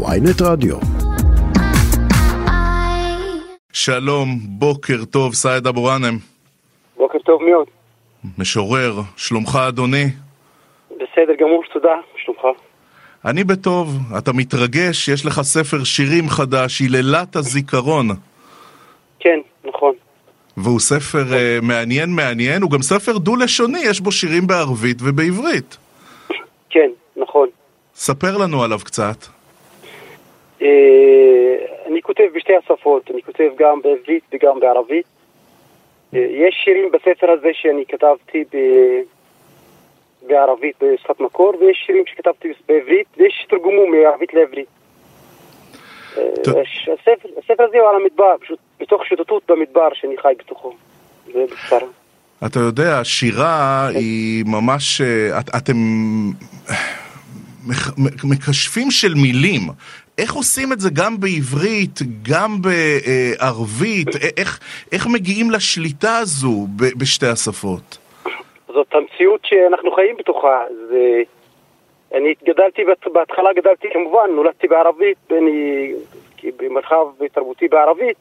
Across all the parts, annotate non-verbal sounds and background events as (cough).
ויינט רדיו. שלום, בוקר טוב, סעד אבו גאנם. בוקר טוב מאוד. משורר, שלומך אדוני? בסדר גמור, תודה, שלומך. אני בטוב, אתה מתרגש, יש לך ספר שירים חדש, היללת הזיכרון. כן, נכון. והוא ספר uh, מעניין מעניין, הוא גם ספר דו-לשוני, יש בו שירים בערבית ובעברית. כן, נכון. ספר לנו עליו קצת. אה, אני כותב בשתי השפות, אני כותב גם בעברית וגם בערבית. אה, יש שירים בספר הזה שאני כתבתי ב... בערבית בשפת מקור, ויש שירים שכתבתי בעברית, ויש שתרגמו מערבית לעברית. אה, הספר, הספר הזה הוא על המדבר, פשוט בתוך שוטטות במדבר שאני חי בתוכו. זה בקצרה. אתה יודע, שירה היא ממש... את, אתם מח- מ- מקשפים של מילים. איך עושים את זה גם בעברית, גם בערבית? א- איך, איך מגיעים לשליטה הזו בשתי השפות? זאת המציאות שאנחנו חיים בתוכה. זה... אני גדלתי, בהתחלה גדלתי כמובן, נולדתי בערבית, אני במרחב תרבותי בערבית.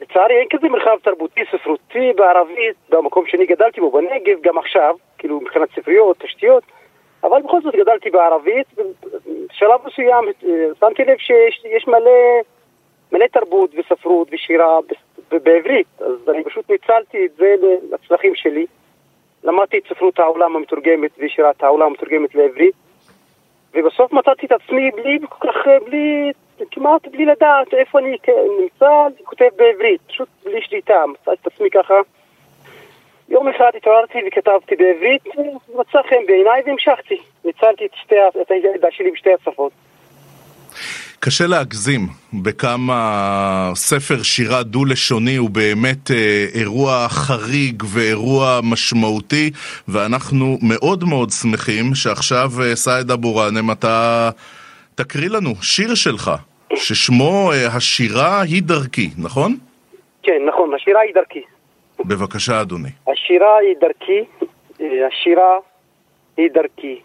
לצערי אין כזה מרחב תרבותי ספרותי בערבית במקום שאני גדלתי בו, בנגב, גם עכשיו, כאילו מבחינת ספריות, תשתיות, אבל בכל זאת גדלתי בערבית, בשלב מסוים אה, שמתי לב שיש יש מלא, מלא תרבות וספרות ושירה בעברית, אז אני פשוט ניצלתי את זה לצרכים שלי. למדתי את ספרות העולם המתורגמת ושירת העולם המתורגמת לעברית ובסוף מצאתי את עצמי בלי כל כך, בלי, כמעט בלי לדעת איפה אני נמצא, כותב בעברית, פשוט בלי שליטה, מצאתי את עצמי ככה. יום אחד התעוררתי וכתבתי בעברית, מצא חן בעיניי והמשכתי. ניצלתי את, שתי, את הידע שלי בשתי השפות. קשה להגזים בכמה ספר שירה דו-לשוני הוא באמת אה, אירוע חריג ואירוע משמעותי, ואנחנו מאוד מאוד שמחים שעכשיו, אה, סעד אבו גאנם, אתה תקריא לנו שיר שלך, ששמו אה, השירה היא דרכי, נכון? כן, נכון, השירה היא דרכי. בבקשה, אדוני. השירה היא דרכי, אה, השירה היא דרכי.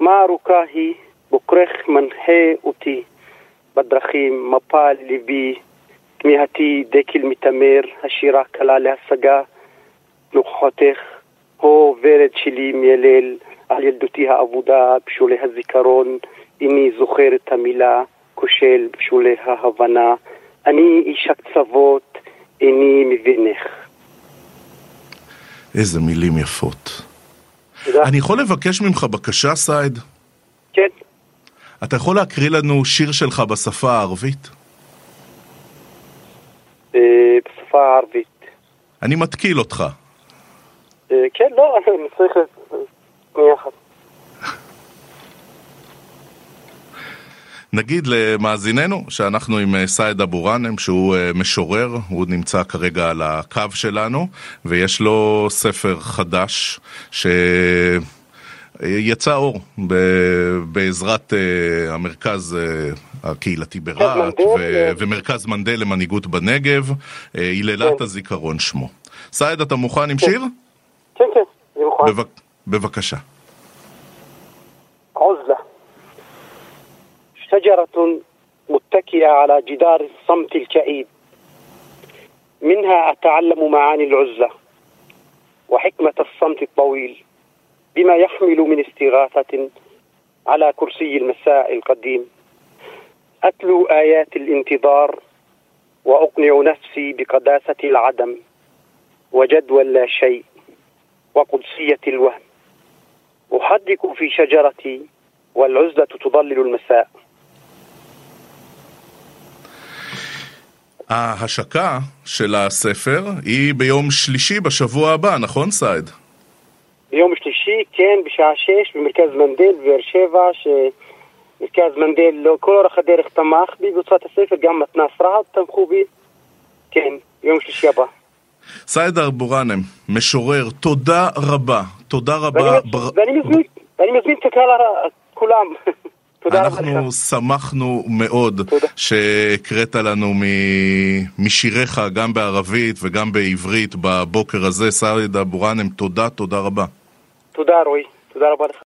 מה ארוכה היא, בוקרך מנחה אותי בדרכים, מפה ליבי, כמיהתי דקל מתעמר, השירה קלה להשגה, נוכחותך, הו ורד שלי מיילל, על ילדותי האבודה, בשולי הזיכרון, איני זוכר את המילה, כושל בשולי ההבנה, אני איש הקצוות, איני מבינך. איזה מילים יפות. תודה. אני יכול לבקש ממך בקשה, סעד? כן. אתה יכול להקריא לנו שיר שלך בשפה הערבית? אה, בשפה הערבית. אני מתקיל אותך. אה, כן, לא, אני צריך... נגיד למאזיננו שאנחנו עם אה, סייד אבו ראנם שהוא אה, משורר, הוא נמצא כרגע על הקו שלנו ויש לו ספר חדש ש... אה, יצא אור בעזרת המרכז הקהילתי ברהט ו- כן. ומרכז מנדל למנהיגות בנגב, היללת כן. הזיכרון שמו. סעד, אתה מוכן עם כן. שיר? כן, כן, אני מוכן. בבק... בבקשה. עוזלה. شجرة متكئة على جدار الصمت الكئيب. منها أتعلم معاني العزلة وحكمة الصمت الطويل بما يحمل من استغاثة على كرسي المساء القديم. أتلو آيات الانتظار وأقنع نفسي بقداسة العدم وجدوى لا شيء وقدسية الوهم. أحدق في شجرتي والعزلة تضلل المساء. ההשקה של הספר היא ביום שלישי בשבוע הבא, נכון סעד? ביום שלישי, כן, בשעה שש, במרכז מנדל בבאר שבע, שמרכז מנדל לא, כל אורך הדרך תמך בי בהוצאת הספר, גם מתנ"ס רהט תמכו בי. כן, ביום שלישי הבא. סעד אבו גאנם, משורר, תודה רבה. תודה ואני, רבה. מז- בר- ואני מזמין, ואני מזמין את הר- כולם. (laughs) תודה. אנחנו שמחנו מאוד. שהקראת לנו מ- משיריך גם בערבית וגם בעברית בבוקר הזה. סעד אבו גאנם, תודה, תודה רבה. תודה רועי, תודה רבה לך.